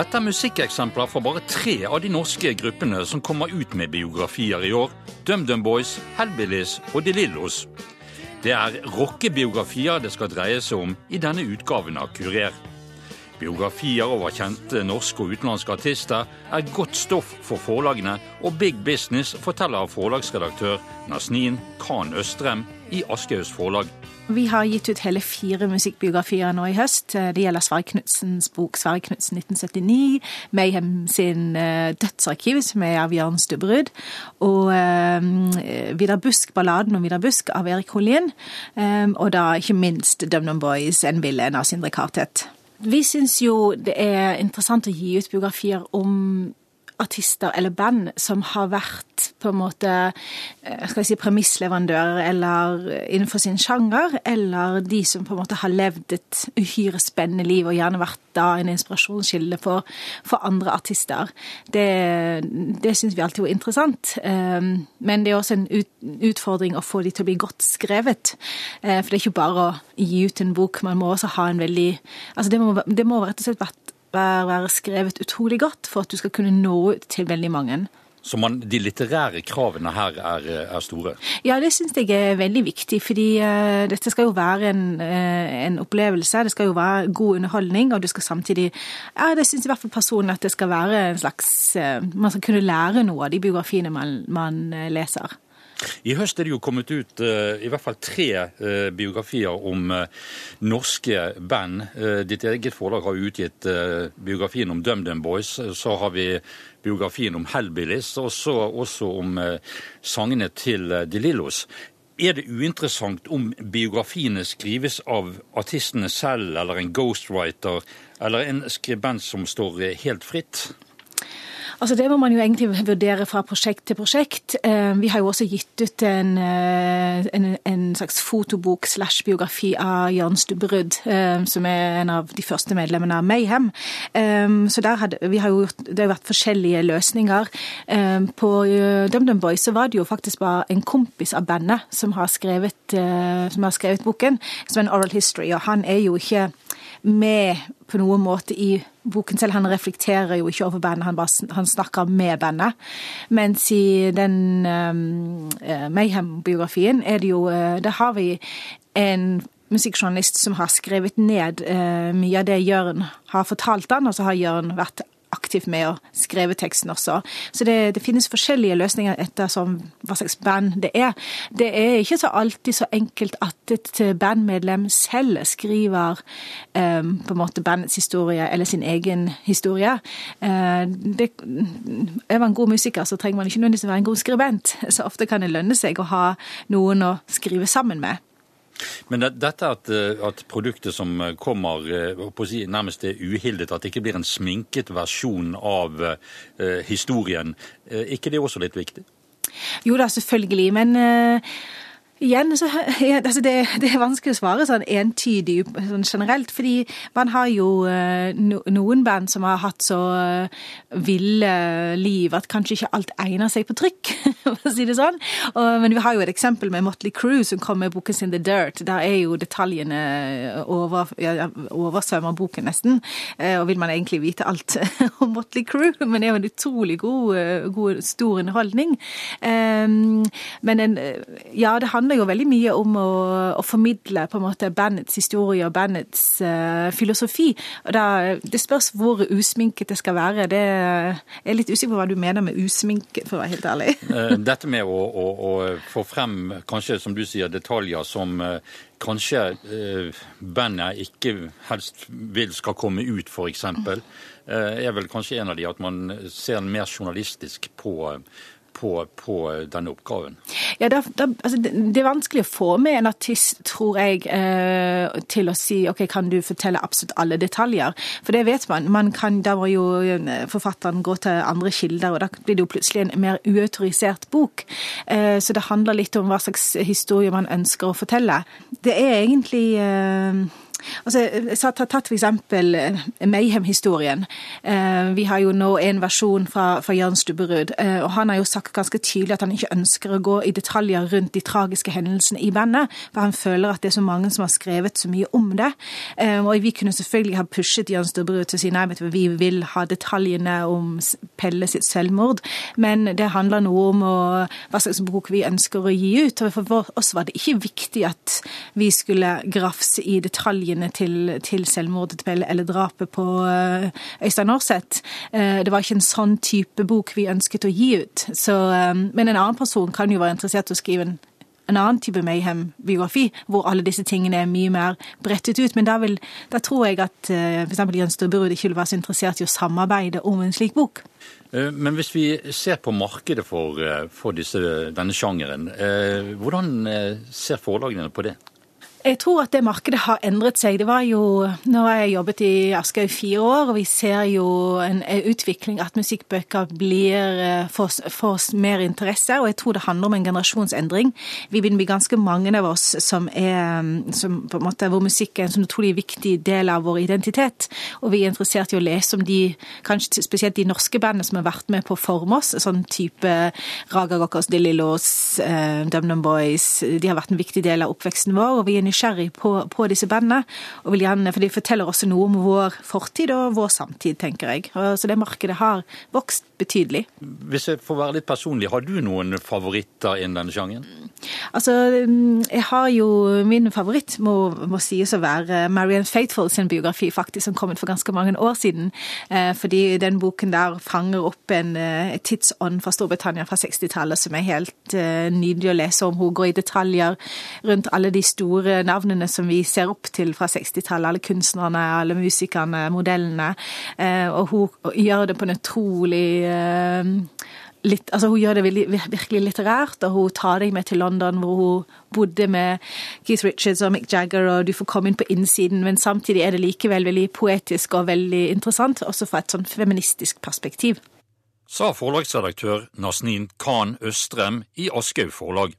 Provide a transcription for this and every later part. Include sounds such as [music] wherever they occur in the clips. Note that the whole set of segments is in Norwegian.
Dette er musikkeksempler fra bare tre av de norske gruppene som kommer ut med biografier i år. DumDum Boys, Hellbillies og De Lillos. Det er rockebiografier det skal dreie seg om i denne utgaven av Kurer. Biografier over kjente norske og utenlandske artister er godt stoff for forlagene og big business, forteller forlagsredaktør Nasnin Khan Østrem i Aschehougs Forlag. Vi har gitt ut hele fire musikkbiografier nå i høst. Det gjelder Sverre Knudsens bok 'Sverre Knudsen 1979', Mayhem sin uh, dødsarkiv, som er av Jørn Stubberud, og uh, Vidar Busk, balladen om Vidar Busk av Erik Holien, um, og da ikke minst DumDum Boys, En villen av Sindre Kartvedt. Vi syns jo det er interessant å gi ut biografier om artister eller band som har vært på en måte skal jeg si, premissleverandører eller innenfor sin sjanger, eller de som på en måte har levd et uhyre spennende liv og gjerne vært da en inspirasjonskilde for, for andre artister. Det, det syns vi alltid var interessant. Men det er også en utfordring å få de til å bli godt skrevet. For det er ikke bare å gi ut en bok, man må også ha en veldig Altså det må, det må rett og slett vært være skrevet utrolig godt for at du skal kunne nå ut til veldig mange. Så man, de litterære kravene her er, er store? Ja, det syns jeg er veldig viktig. Fordi uh, dette skal jo være en, uh, en, opplevelse. Det skal jo være god underholdning, og du skal samtidig Ja, det syns i hvert fall personen at det skal være en slags uh, Man skal kunne lære noe av de biografiene man, man leser. I høst er det jo kommet ut uh, i hvert fall tre uh, biografier om uh, norske band. ditt eget forlag har utgitt biografien om DumDum Boys. Så har vi biografien om Hellbillies, og så også om sangene til De Lillos. Er det uinteressant om biografiene skrives av artistene selv, eller en ghostwriter, eller en skribent som står helt fritt? Altså Det må man jo egentlig vurdere fra prosjekt til prosjekt. Vi har jo også gitt ut en, en, en slags fotobok slash biografi av Jørn Stubberud, som er en av de første medlemmene av Mayhem. Så der hadde, vi har jo gjort, Det har vært forskjellige løsninger. På DumDum Boys så var det jo faktisk bare en kompis av bandet som har skrevet, som har skrevet boken, som er en oral history. Og han er jo ikke med på noen måte i boken selv. Han reflekterer jo ikke over bandet, han, bare, han snakker med bandet. Mens i den uh, Mayhem-biografien er det jo Der har vi en musikkjournalist som har skrevet ned uh, mye av det Jørn har fortalt han, og så har Jørn vært aktivt med å skrive teksten også. Så det, det, finnes forskjellige løsninger etter hva slags band det er. Det er ikke så alltid så enkelt at et bandmedlem selv skriver um, på en måte bandets historie eller sin egen historie. Uh, det, er man god musiker, så trenger man ikke nødvendigvis være en god skribent. [laughs] Så ofte kan det lønne seg å ha noen å skrive sammen med. Men dette at, at produktet som kommer si, nærmest er uhildet, at det ikke blir en sminket versjon av uh, historien, er ikke det også litt viktig? Jo da, selvfølgelig. Men uh Igjen, så, [laughs] altså det, det, er vanskelig å svare sånn entydig sånn generelt. Fordi man har jo no, noen band som har hatt så ville liv at kanskje ikke alt egner seg på trykk, [laughs] for å si det sånn. Og, men vi har jo et eksempel med Motley Crew som kom med boken sin The Dirt. Der er jo detaljene over, ja, oversvømmer boken nesten. Og vil man egentlig vite alt [laughs] om Motley Crew, men det er jo en utrolig god, god stor underholdning. Men en, ja, det handler handler jo veldig mye om å, å, formidle på en måte bandets historie og bandets uh, filosofi. Og da, Det spørs hvor usminket det skal være. Det jeg er litt usikker på hva du mener med usminket, for å være helt ærlig. [laughs] Dette med å, å, å, få frem, kanskje som du sier, detaljer som uh, kanskje uh, bandet ikke helst vil skal komme ut, f.eks., uh, er vel kanskje en av de at man ser mer journalistisk på på, på, denne oppgaven? Ja, da, da, altså, det, er vanskelig å få med en artist, tror jeg, eh, til å si ok, kan du fortelle absolutt alle detaljer? For det vet man. man kan, da må jo eh, forfatteren gå til andre kilder, og da blir det jo plutselig en mer uautorisert bok. Eh, så det handler litt om hva slags historie man ønsker å fortelle. Det er egentlig eh, Altså, jeg har tatt eksempel eh, Mayhem-historien. Eh, vi har jo nå en versjon fra, fra Jørn Stubberud, eh, og han har jo sagt ganske tydelig at han ikke ønsker å gå i detaljer rundt de tragiske hendelsene i bandet, for han føler at det er så mange som har skrevet så mye om det. Og vi kunne selvfølgelig ha pushet Jørn Stubberud til å si nei, vet du, vi vil ha detaljene om Pelle sitt selvmord, men det handler noe om å, hva slags bok vi ønsker å gi ut. og For oss var det ikke viktig at vi skulle grafse i detaljer teoriene til, til selvmordet eller drapet på eh, Øystein Aarseth. Eh, det var ikke en sånn type bok vi ønsket å gi ut. Så, eh, men en annen person kan jo være interessert i å skrive en en annen type Mayhem-biografi, hvor alle disse tingene er mye mer brettet ut. Men da, vil, da tror jeg at f.eks. Jens Stubberud ikke vil være så interessert i å samarbeide om en slik bok. Men hvis vi ser på markedet for, for disse, denne sjangeren, hvordan ser forlagene på det? Jeg tror at det markedet har endret seg. Det var jo, Nå har jeg jobbet i Aschehoug i fire år, og vi ser jo en utvikling at musikkbøker blir eh, får mer interesse. Og jeg tror det handler om en generasjonsendring. Vi begynner å bli ganske mange av oss som er som på en måte, hvor musikk er en sånn utrolig viktig del av vår identitet. Og vi er interessert i å lese om de, kanskje spesielt de norske bandene som har vært med på å forme oss. Sånn type Raga Rockers, Dilly Laws, uh, DumDum Boys. De har vært en viktig del av oppveksten vår. og vi er nysgjerrig på, på disse bandene. og vil gjerne, For de forteller også noe om vår fortid og vår samtid, tenker jeg. Så det markedet har vokst betydelig. Hvis jeg får være litt personlig, har du noen favoritter innen denne sjangeren? Altså, jeg har jo Min favoritt må, må sies å være Marianne Faithful sin biografi, faktisk, som kom ut for ganske mange år siden. Eh, fordi den boken der fanger opp en eh, tidsånd fra Storbritannia fra 60-tallet som er helt eh, nydelig å lese om. Hun går i detaljer rundt alle de store navnene som vi ser opp til fra 60-tallet. Alle kunstnerne, alle musikerne, modellene. Og hun gjør det på en utrolig Litt, altså hun gjør det virkelig litterært, og hun tar deg med til London, hvor hun bodde med Keith Richards og Mick Jagger, og du får komme inn på innsiden, men samtidig er det likevel veldig poetisk og veldig interessant, også fra et sånn feministisk perspektiv. Sa forlagsredaktør Nasnin Khan Østrem i Aschehoug Forlag.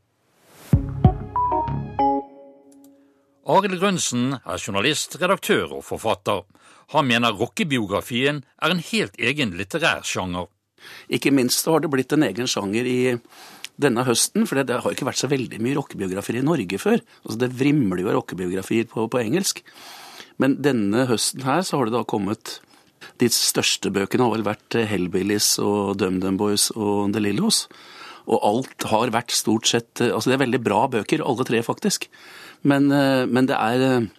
Arild Grønsen er journalist, redaktør og forfatter. Han mener rockebiografien er en helt egen litterær sjanger. Ikke minst har det blitt en egen sjanger i denne høsten, for det har ikke vært så veldig mye rockebiografier i Norge før. Altså Det vrimler jo av rockebiografier på, på, engelsk. Men denne høsten her så har det da kommet De største bøkene har vel vært Hellbillies og DumDum Boys og The Lillos. Og alt har vært stort sett Altså det er veldig bra bøker, alle tre faktisk. Men, eh, men det er eh,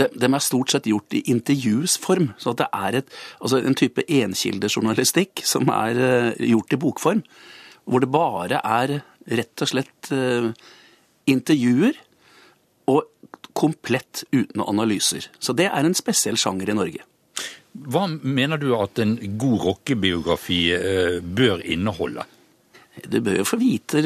de, de, er stort sett gjort i intervjusform. Så det er et, altså en type enkildejournalistikk som er uh, gjort i bokform. Hvor det bare er rett og slett uh, intervjuer og komplett uten analyser. Så det er en spesiell sjanger i Norge. Hva mener du at en god rockebiografi uh, bør inneholde? Du bør jo få vite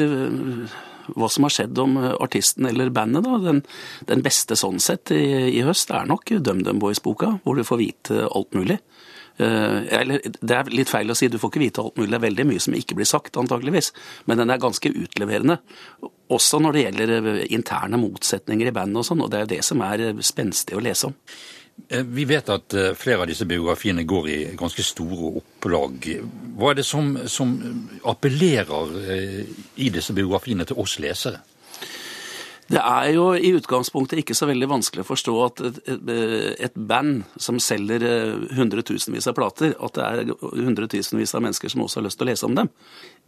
hva som har skjedd om eh, artisten eller bandet. da. Den, den beste sånn sett i, i høst er nok DumDum Boys-boka, hvor du får vite alt mulig. Uh, eller, det er litt feil å si, du får ikke vite alt mulig. Det er veldig mye som ikke blir sagt, antageligvis. Men den er ganske utleverende. Også når det gjelder eh, interne motsetninger i bandet og sånn, og det er jo det som er spenstig å lese om. Eh, vi vet at eh, flere av disse biografiene går i ganske store opplag. Hva er det som, som appellerer eh, i disse biografiene til oss lesere? Det er jo i utgangspunktet ikke så veldig vanskelig å forstå at et, band som selger hundretusenvis av plater, at det er hundretusenvis av mennesker som også har lyst til å lese om dem.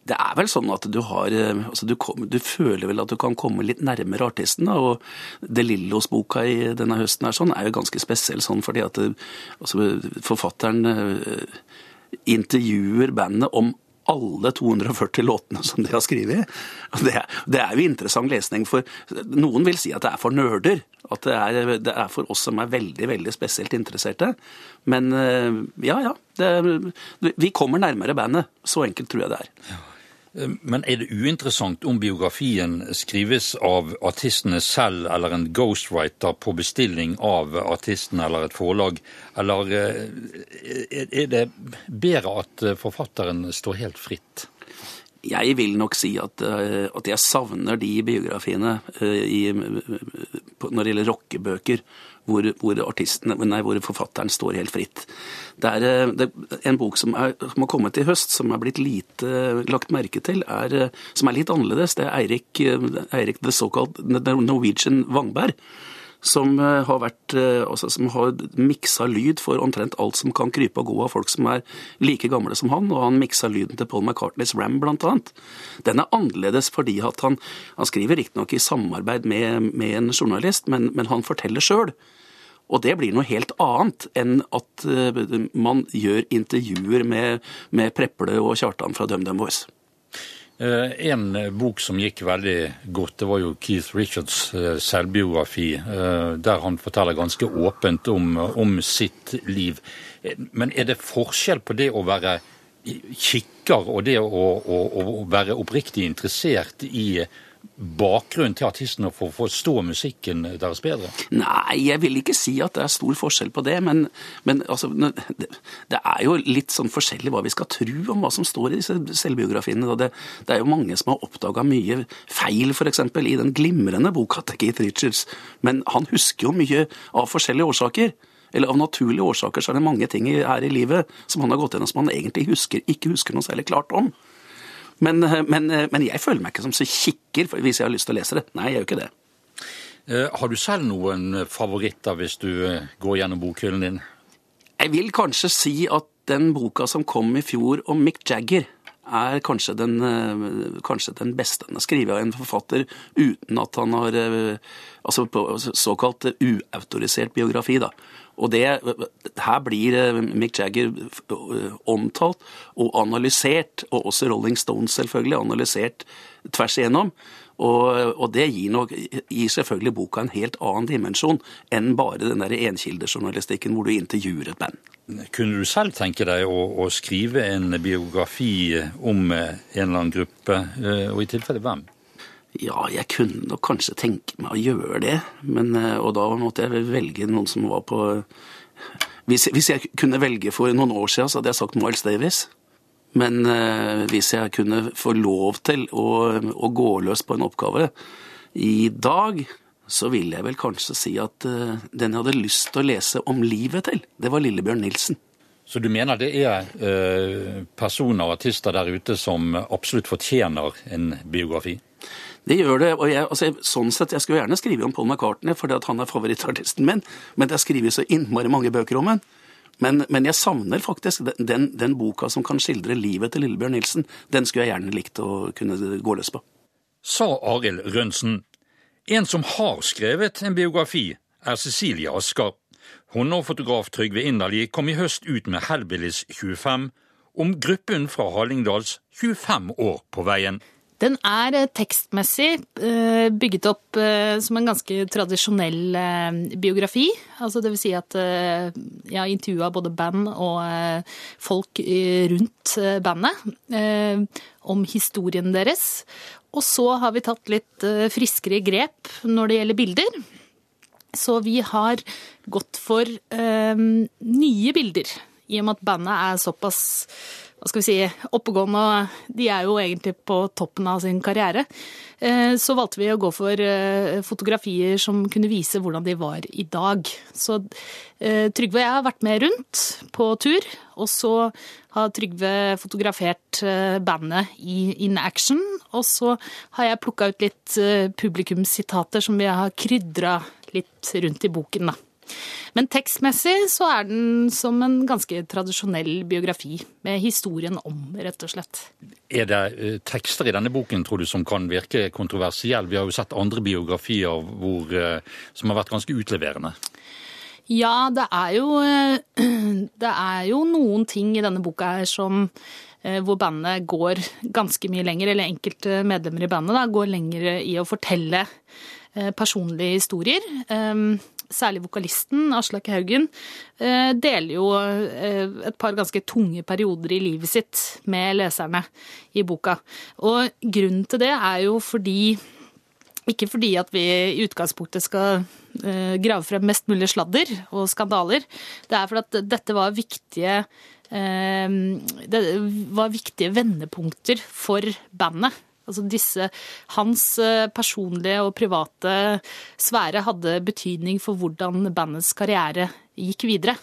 Det er vel sånn at du har altså du, du, føler vel at du kan komme litt nærmere artisten. Da, og De Lillos-boka i denne høsten er sånn, er jo ganske spesiell sånn fordi at det, altså, forfatteren intervjuer bandet om alle 240 låtene som de har skrevet. Det, det, er jo interessant lesning, for noen vil si at det er for nerder. At det er, det er for oss som er veldig, veldig spesielt interesserte. Men eh, ja, ja. Det, vi kommer nærmere bandet. Så enkelt tror jeg det er. Men er det uinteressant om biografien skrives av artistene selv eller en ghostwriter på bestilling av artisten eller et forlag, eller er det bedre at forfatteren står helt fritt? Jeg vil nok si at, at jeg savner de biografiene i, når det gjelder rockebøker hvor, hvor, nei, hvor, forfatteren står helt fritt. Det er, eh, det En bok som, er, som, har kommet i høst, som er blitt lite lagt merke til, er, eh, som er litt annerledes. Det er Eirik, det so-called Norwegian Wangberg. Som har, vært, altså, som har miksa lyd for omtrent alt som kan krype og gå av folk som er like gamle som han, og han miksa lyden til Paul McCartneys Ram, blant annet. Den er annerledes fordi at han, han skriver riktignok i samarbeid med, med, en journalist, men, men han forteller sjøl. Og det blir noe helt annet enn at eh, man gjør intervjuer med, med Preple og Kjartan fra DumDum Boys. Eh, en bok som gikk veldig godt, det var jo Keith Richards' eh, selvbiografi, der han forteller ganske åpent om, om sitt liv. Men er det forskjell på det å være kikker og det å, å, å være oppriktig interessert i bakgrunn til artistene for å forstå musikken deres bedre? Nei, jeg vil ikke si at det er stor forskjell på det. Men, men altså, det er jo litt sånn forskjellig hva vi skal tro om hva som står i disse selvbiografiene. Det, det, er jo mange som har oppdaga mye feil, f.eks. i den glimrende boka til Keith Richards. Men han husker jo mye av forskjellige årsaker. Eller av naturlige årsaker så er det mange ting her i livet som han har gått gjennom som han egentlig husker, ikke husker noe særlig klart om. Men, eh, men, eh, men, jeg føler meg ikke som så kikker hvis jeg har lyst til å lese det. Nei, jeg gjør ikke det. Eh, har du selv noen favoritter hvis du går gjennom bokhyllen din? Jeg vil kanskje si at den boka som kom i fjor om Mick Jagger, er kanskje den, kanskje den beste Den har skrevet av en forfatter uten at han har Altså såkalt uautorisert biografi, da. Og det, her blir eh, Mick Jagger eh, omtalt og analysert, og også Rolling Stones selvfølgelig, analysert tvers igjennom. Og, og det gir, nok, gir, selvfølgelig boka en helt annen dimensjon enn bare den der enkildejournalistikken hvor du intervjuer et band. Kunne du selv tenke deg å, å, skrive en biografi om en eller annen gruppe, eh, og i tilfelle hvem? Ja, jeg kunne nok kanskje tenke meg å gjøre det, men, eh, og da måtte jeg velge noen som var på hvis, hvis, jeg kunne velge for noen år siden, så hadde jeg sagt Miles Davis. Men uh, hvis jeg kunne få lov til å, å, gå løs på en oppgave i dag, så ville jeg vel kanskje si at uh, den jeg hadde lyst til å lese om livet til, det var Lillebjørn Nilsen. Så du mener det er personer og artister der ute som absolutt fortjener en biografi? Det gjør det. og jeg, altså, sånn sett, jeg skulle gjerne skrive om Paul McCartney, fordi at han er favorittartisten min, men det er skrevet så innmari mange bøker om ham. Men, men, jeg savner faktisk den, den, boka som kan skildre livet til Lillebjørn Nilsen. Den skulle jeg gjerne likt å kunne gå løs på. Sa Arild Rønsen. En som har skrevet en biografi, er Cecilie Asker. Hun og fotograf Trygve Inderli kom i høst ut med Hellbillies 25, om gruppen fra Hallingdals 25 år på veien. Den er eh, tekstmessig eh, bygget opp eh, som en ganske tradisjonell biografi. Altså det vil si at jeg har intervjua både band og folk rundt bandet om historien deres. Og så har vi tatt litt friskere grep når det gjelder bilder. Så vi har gått for nye bilder, i og med at bandet er såpass hva skal vi si, oppegående, og de er jo egentlig på toppen av sin karriere. Eh, så valgte vi å gå for eh, fotografier som kunne vise hvordan de var i dag. Så eh, Trygve og jeg har vært med rundt på tur, og så har Trygve fotografert bandet i In Action. Og så har jeg plukka ut litt publikumssitater som vi har krydra litt rundt i boken, da. Men tekstmessig så er den som en ganske tradisjonell biografi, med historien om, rett og slett. Er det eh, tekster i denne boken tror du, som kan virke kontroversielle? Vi har jo sett andre biografier hvor, eh, som har vært ganske utleverende. Ja, det er jo, eh, [clears throat] det er jo noen ting i denne boka her som hvor bandet går ganske mye lenger, eller enkelte medlemmer i bandet da, går lenger i å fortelle personlige historier. Særlig vokalisten Aslak Haugen, eh, deler jo eh, et par ganske tunge perioder i livet sitt med leserne i boka. Og grunnen til det er jo fordi ikke fordi at vi i utgangspunktet skal eh, grave frem mest mulig sladder og skandaler. Det er fordi at dette var viktige det var viktige vendepunkter for bandet. Altså disse, hans eh, personlige og private sfære hadde betydning for hvordan bandets karriere gikk videre.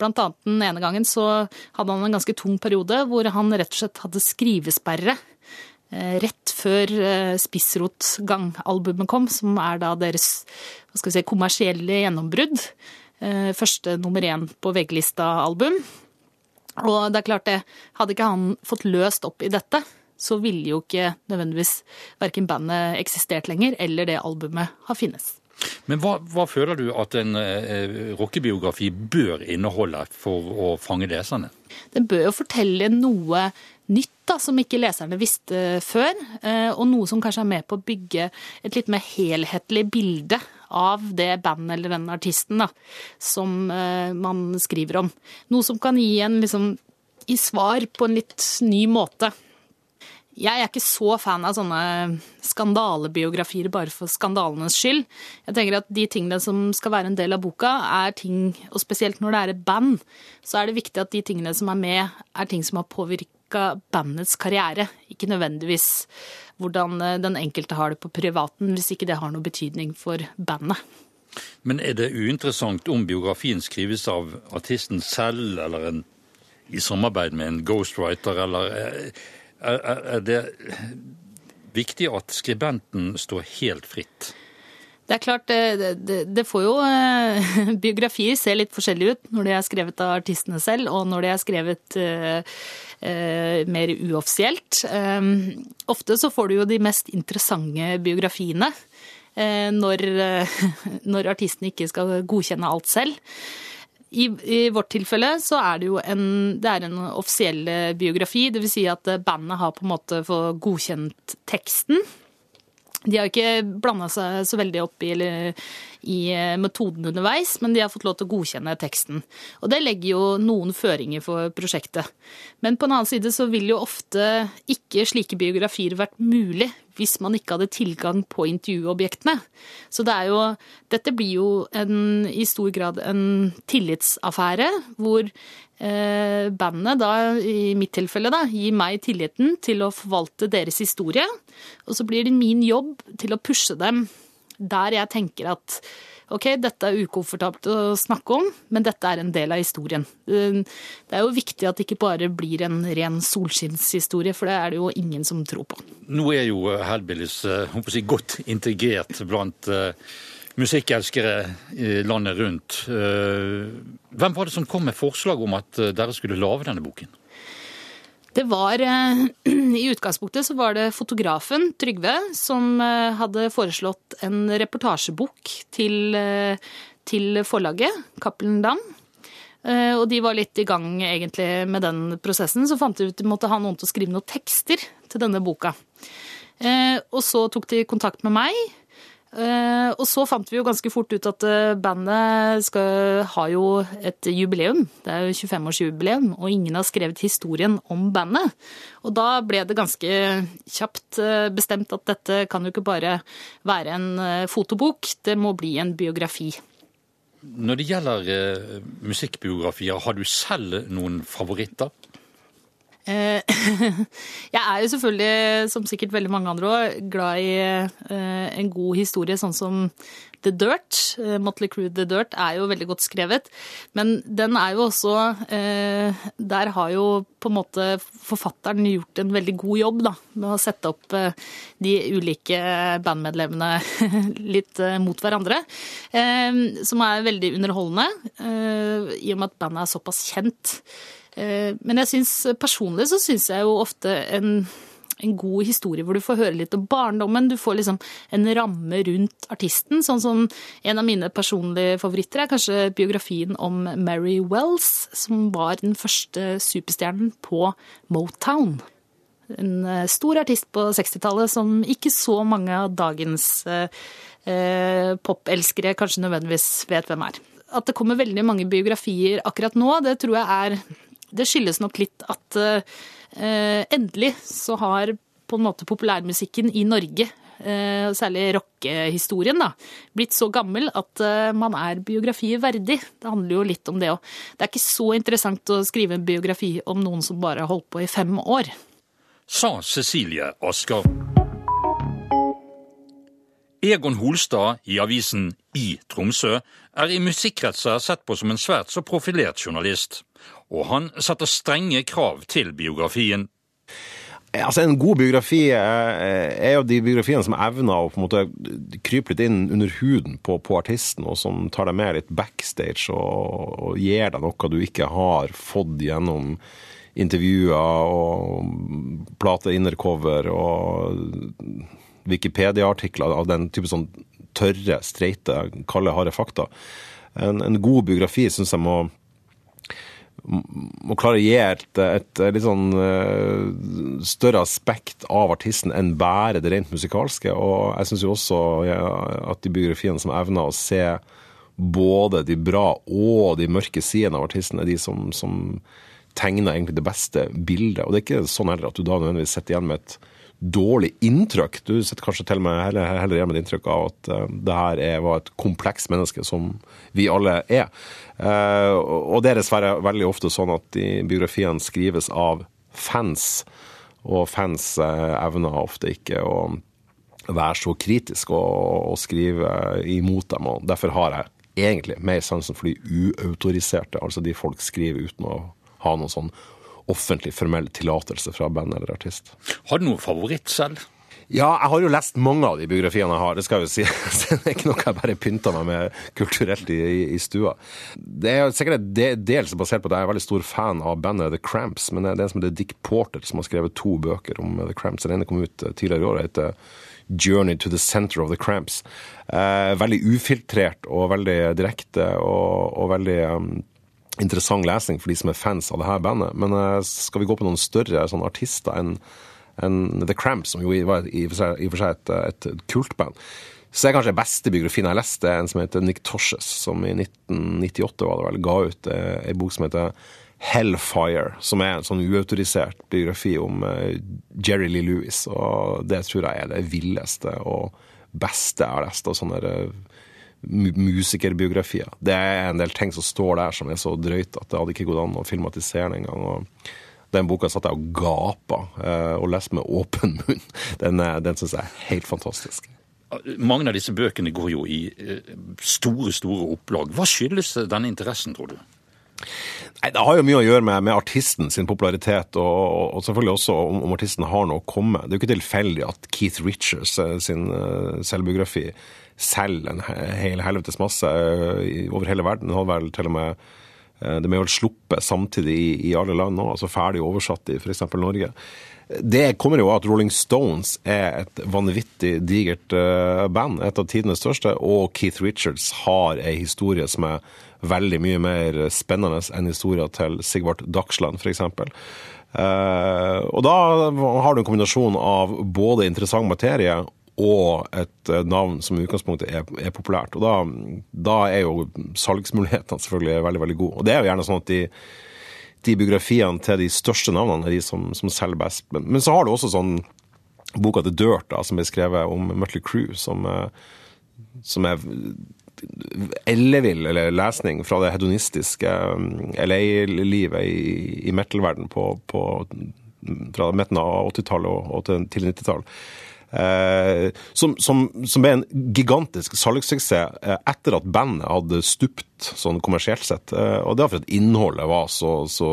Blant annet den ene gangen så hadde han en ganske tung periode hvor han rett og slett hadde skrivesperre. Eh, rett før eh, Spissrotgang-albumet kom, som er da deres si, kommersielle gjennombrudd. Første nummer én på VG-lista-album. Og det er klart det, hadde ikke han fått løst opp i dette, så ville jo ikke nødvendigvis verken bandet eksistert lenger, eller det albumet har finnes. Men hva, hva føler du at en eh, rockebiografi bør inneholde for å fange leserne? Den bør jo fortelle noe nytt da, som ikke leserne visste før, eh, og noe som kanskje er med på å bygge et litt mer helhetlig bilde av det bandet eller den artisten da, som eh, man skriver om. Noe som kan gi en liksom, i svar på en litt ny måte. Jeg er ikke så fan av sånne skandalebiografier bare for skandalenes skyld. Jeg tenker at De tingene som skal være en del av boka, er ting, og spesielt når det er et band, så er det viktig at de tingene som er med, er ting som har påvirka bandets karriere. Ikke nødvendigvis hvordan eh, den enkelte har det på privaten, hvis ikke det har noe betydning for bandet. Men er det uinteressant om biografien skrives av artisten selv, eller en, i samarbeid med en ghostwriter, eller eh, er det viktig at skribenten står helt fritt? Det er klart, det, det, det, får jo eh, [laughs] Biografier ser litt forskjellig ut når de er skrevet av artistene selv, og når de er skrevet uh, uh, mer uoffisielt. Um, ofte så får du jo de mest interessante biografiene uh, når, [laughs] når artistene ikke skal godkjenne alt selv. I, I, vårt tilfelle så er det jo en, det er en offisiell eh, biografi. Dvs. Si at eh, bandet har på en måte fått godkjent teksten. De har ikke blanda seg så veldig opp i, i, eh, metoden underveis, men de har fått lov til å godkjenne teksten. Og det legger jo noen føringer for prosjektet. Men på en annen side så vil jo ofte ikke slike biografier vært mulig hvis man ikke hadde tilgang på intervjuobjektene. Så det er jo Dette blir jo en, i stor grad en tillitsaffære, hvor eh, bandet, da, i mitt tilfelle, da, gir meg tilliten til å forvalte deres historie. Og så blir det min jobb til å pushe dem der jeg tenker at ok, dette er ukomfortabelt å snakke om, men dette er en del av historien. Det er jo viktig at det ikke bare blir en ren solskinnshistorie, for det er det jo ingen som tror på. Nå er jo Hellbillies eh, si, godt integrert blant musikkelskere landet rundt. Hvem var det som kom med forslag om at dere skulle lage denne boken? Det var [clears throat] I utgangspunktet så var det fotografen Trygve som hadde foreslått en reportasjebok til, til forlaget, Cappelen Dam. Og de var litt i gang egentlig med den prosessen. Så fant de ut de måtte ha noen til å skrive noen tekster til denne boka. Og så tok de kontakt med meg og så fant vi jo ganske fort ut at uh, bandet skal, har jo et jubileum. Det er jo 25-årsjubileum, og ingen har skrevet historien om bandet. Og da ble det ganske kjapt uh, bestemt at dette kan jo ikke bare være en fotobok, det må bli en biografi. Når det gjelder musikkbiografier, har du selv noen favoritter? Eh, [laughs] jeg er jo selvfølgelig, som sikkert veldig mange andre òg, glad i eh, en god historie, sånn som The Dirt. Eh, Motley Crue The Dirt er jo veldig godt skrevet. Men den er jo også Der har jo på en måte forfatteren gjort en veldig god jobb da, med å sette opp de ulike bandmedlemmene [laughs] litt mot hverandre. Som er veldig underholdende, i og med at bandet er såpass kjent. Eh, men jeg synes, personlig så syns jeg jo ofte en, en god historie hvor du får høre litt om barndommen. Du får liksom en ramme rundt artisten. Sånn som en av mine personlige favoritter er kanskje biografien om Mary Wells, som var den første superstjernen på Motown. En eh, stor artist på 60-tallet som ikke så mange av dagens eh, eh, popelskere kanskje nødvendigvis vet hvem er. At det kommer veldig mange biografier akkurat nå, det tror jeg er Det skyldes nok litt at eh, endelig så har på en måte populærmusikken i Norge Eh, særlig rockehistorien, da, blitt så gammel at eh, man er biografier verdig. Det handler jo litt om det òg. Det er ikke så interessant å skrive en biografi om noen som bare har holdt på i fem år. Sa Cecilie Asker. Egon Holstad i avisen I Tromsø er i musikkretser sett på som en svært så profilert journalist, og han satte strenge krav til biografien. Altså, En god biografi er jo de biografiene som evner å på en måte krype litt inn under huden på, på artisten, og som tar deg med litt backstage og, og, gir deg noe du ikke har fått gjennom intervjuer og plate-innercover og Wikipedia-artikler av den type sånn tørre, streite, kalde, harde fakta. En, en god biografi syns jeg må må klare å gi et, et, litt sånn uh, større aspekt av artisten enn bare det rent musikalske. Og jeg syns jo også ja, at de biografiene som evner å se både de bra og de mørke sidene av artisten, er de som, som tegner egentlig det beste bildet. Og det er ikke sånn heller at du da nødvendigvis sitter igjen med et dårlig inntrykk. Du sitter kanskje til og med heller, heller igjen med et inntrykk av at uh, det her er, var et komplekst menneske, som vi alle er. Uh, og det er dessverre veldig ofte sånn at de biografiene skrives av fans, og fans uh, evner ofte ikke å være så kritisk og, og skrive imot dem. og Derfor har jeg egentlig mer sansen for de uautoriserte, altså de folk skriver uten å ha noen sånn offentlig formell tillatelse fra band eller artist. Har du noen favoritt selv? Ja, jeg har jo lest mange av de biografiene jeg har, det skal jeg jo si. [laughs] det er ikke noe jeg bare pynter meg med kulturelt i, i stua. Det er sikkert dels basert på at jeg er veldig stor fan av bandet The Cramps, men det er en som heter Dick Porter som har skrevet to bøker om The Cramps. Den ene kom ut eh, tidligere i år og heter Journey to the Center of the Cramps. Eh, veldig ufiltrert og veldig direkte og, og veldig um, interessant lesning for de som er fans av det her bandet. Men uh, skal vi gå på noen større sånn, artister enn en The Cramps, som jo var i og for seg et, et kultband, så er kanskje beste biografien jeg leste, en som heter Nick Torses, som i 1998 var det vel, ga ut ei bok som heter Hellfire, som er en sånn uautorisert biografi om uh, Jerry Lee Lewis. Og det tror jeg er det villeste og beste jeg har lest av sånne musikerbiografier. Det er en del ting som står der som er så drøyt at det hadde ikke gått an å filmatisere den engang. Den boka satt jeg og gapa eh, og leste med åpen munn. [laughs] Den, den syns jeg er helt fantastisk. Mange av disse bøkene går jo i eh, store, store opplag. Hva skyldes denne interessen, tror du? Nei, Det har jo mye å gjøre med, med artisten sin popularitet, og, og, selvfølgelig også om, om, artisten har noe å komme. Det er jo ikke tilfeldig at Keith Richards sin selvbiografi selger en hel helvetes masse eh, over hele verden. Den har vel til og med eh, det ble vel sluppet samtidig i, i alle land nå, altså ferdig oversatt i f.eks. Norge. Det kommer jo av at Rolling Stones er et vanvittig digert eh, band, et av tidenes største, og Keith Richards har ei historie som er veldig mye mer spennende enn historien til Sigvart Dagsland, f.eks. Uh, og da har du en kombinasjon av både interessant materie og et eh, navn som i utgangspunktet er, er populært. Og da, da, er jo salgsmulighetene selvfølgelig veldig veldig gode. Og det er jo gjerne sånn at de, de biografiene til de største navnene er de som, som selger best. Men, men, så har du også sånn boka The Dirt, da, som ble skrevet om Mutley Crew, som, eh, som er ellevill lesning fra det hedonistiske mm, LA-livet i, i metal-verden fra midten av 80-tallet og, og til, til 90-tallet. Eh, som, som, som, er en gigantisk salgssuksess eh, etter at bandet hadde stupt sånn kommersielt sett. Eh, og det var fordi innholdet var så, så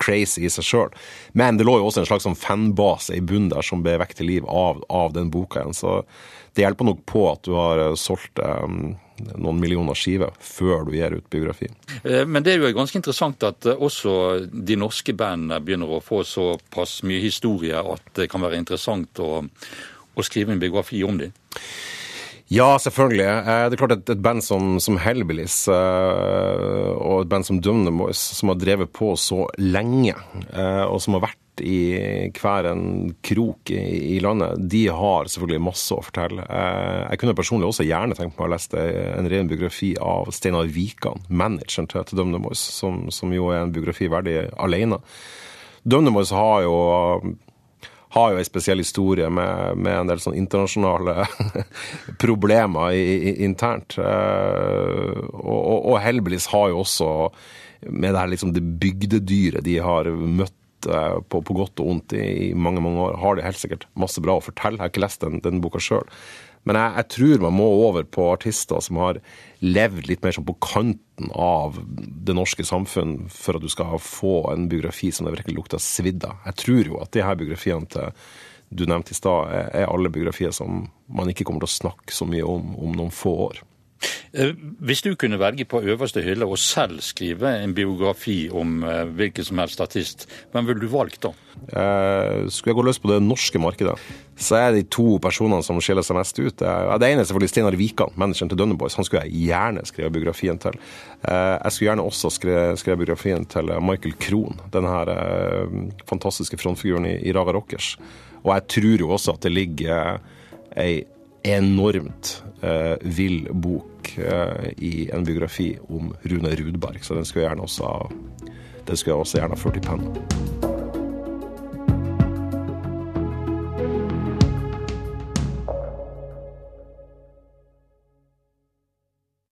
crazy i seg sjøl. Men det lå jo også en slags sånn fanbase i bunnen der som ble vekk til liv av, av den boka igjen. Så det hjelper nok på at du har solgt um, noen millioner skiver før du gir ut biografi. Men det er jo ganske interessant at også de norske bandene begynner å få såpass mye historie at det kan være interessant å, å skrive en biografi om dem. Ja, selvfølgelig. Det er klart at et band som, som Hellbillies og et band som Dumne Boys, som har drevet på så lenge, og som har vært i hver en krok i, i landet, de har selvfølgelig masse å fortelle. Eh, jeg kunne personlig også gjerne tenkt meg å lese en ren biografi av Steinar Wikan, manageren til, til DumDum Boys, som, som, jo er en biografi verdig alene. DumDum Boys har jo har jo en spesiell historie med, med en del sånn internasjonale [laughs] problemer i, i, internt. Uh, og, og, og Hellbillies har jo også med det her liksom det bygdedyret de har møtt eh, på, på, godt og vondt i, i, mange mange år, har de helt sikkert masse bra å fortelle. Jeg har ikke lest den, den boka sjøl. Men jeg, jeg, tror man må over på artister som har levd litt mer sånn på kanten av det norske samfunn, for at du skal få en biografi som det virkelig lukter svidd av. Jeg tror jo at de her biografiene til du nevnte i stad, er, alle biografier som man ikke kommer til å snakke så mye om om noen få år. Eh, hvis du kunne velge på øverste hylle og selv skrive en biografi om eh, hvilken som helst artist, hvem ville du valgt da? Eh, skulle jeg gå løs på det norske markedet, så er de to personene som skiller seg mest ut. Det ene er selvfølgelig Steinar Wikan, manageren til Dunnerboys. Han skulle jeg gjerne skrevet biografien til. Jeg skulle gjerne også skrevet biografien til Michael Krohn, denne her fantastiske frontfiguren i, i Raga Rockers. Og jeg tror jo også at det ligger ei enormt eh, vill bok eh, i en biografi om Rune Rudberg, så den skulle jeg også, den skulle jeg også gjerne ha ført i pennen.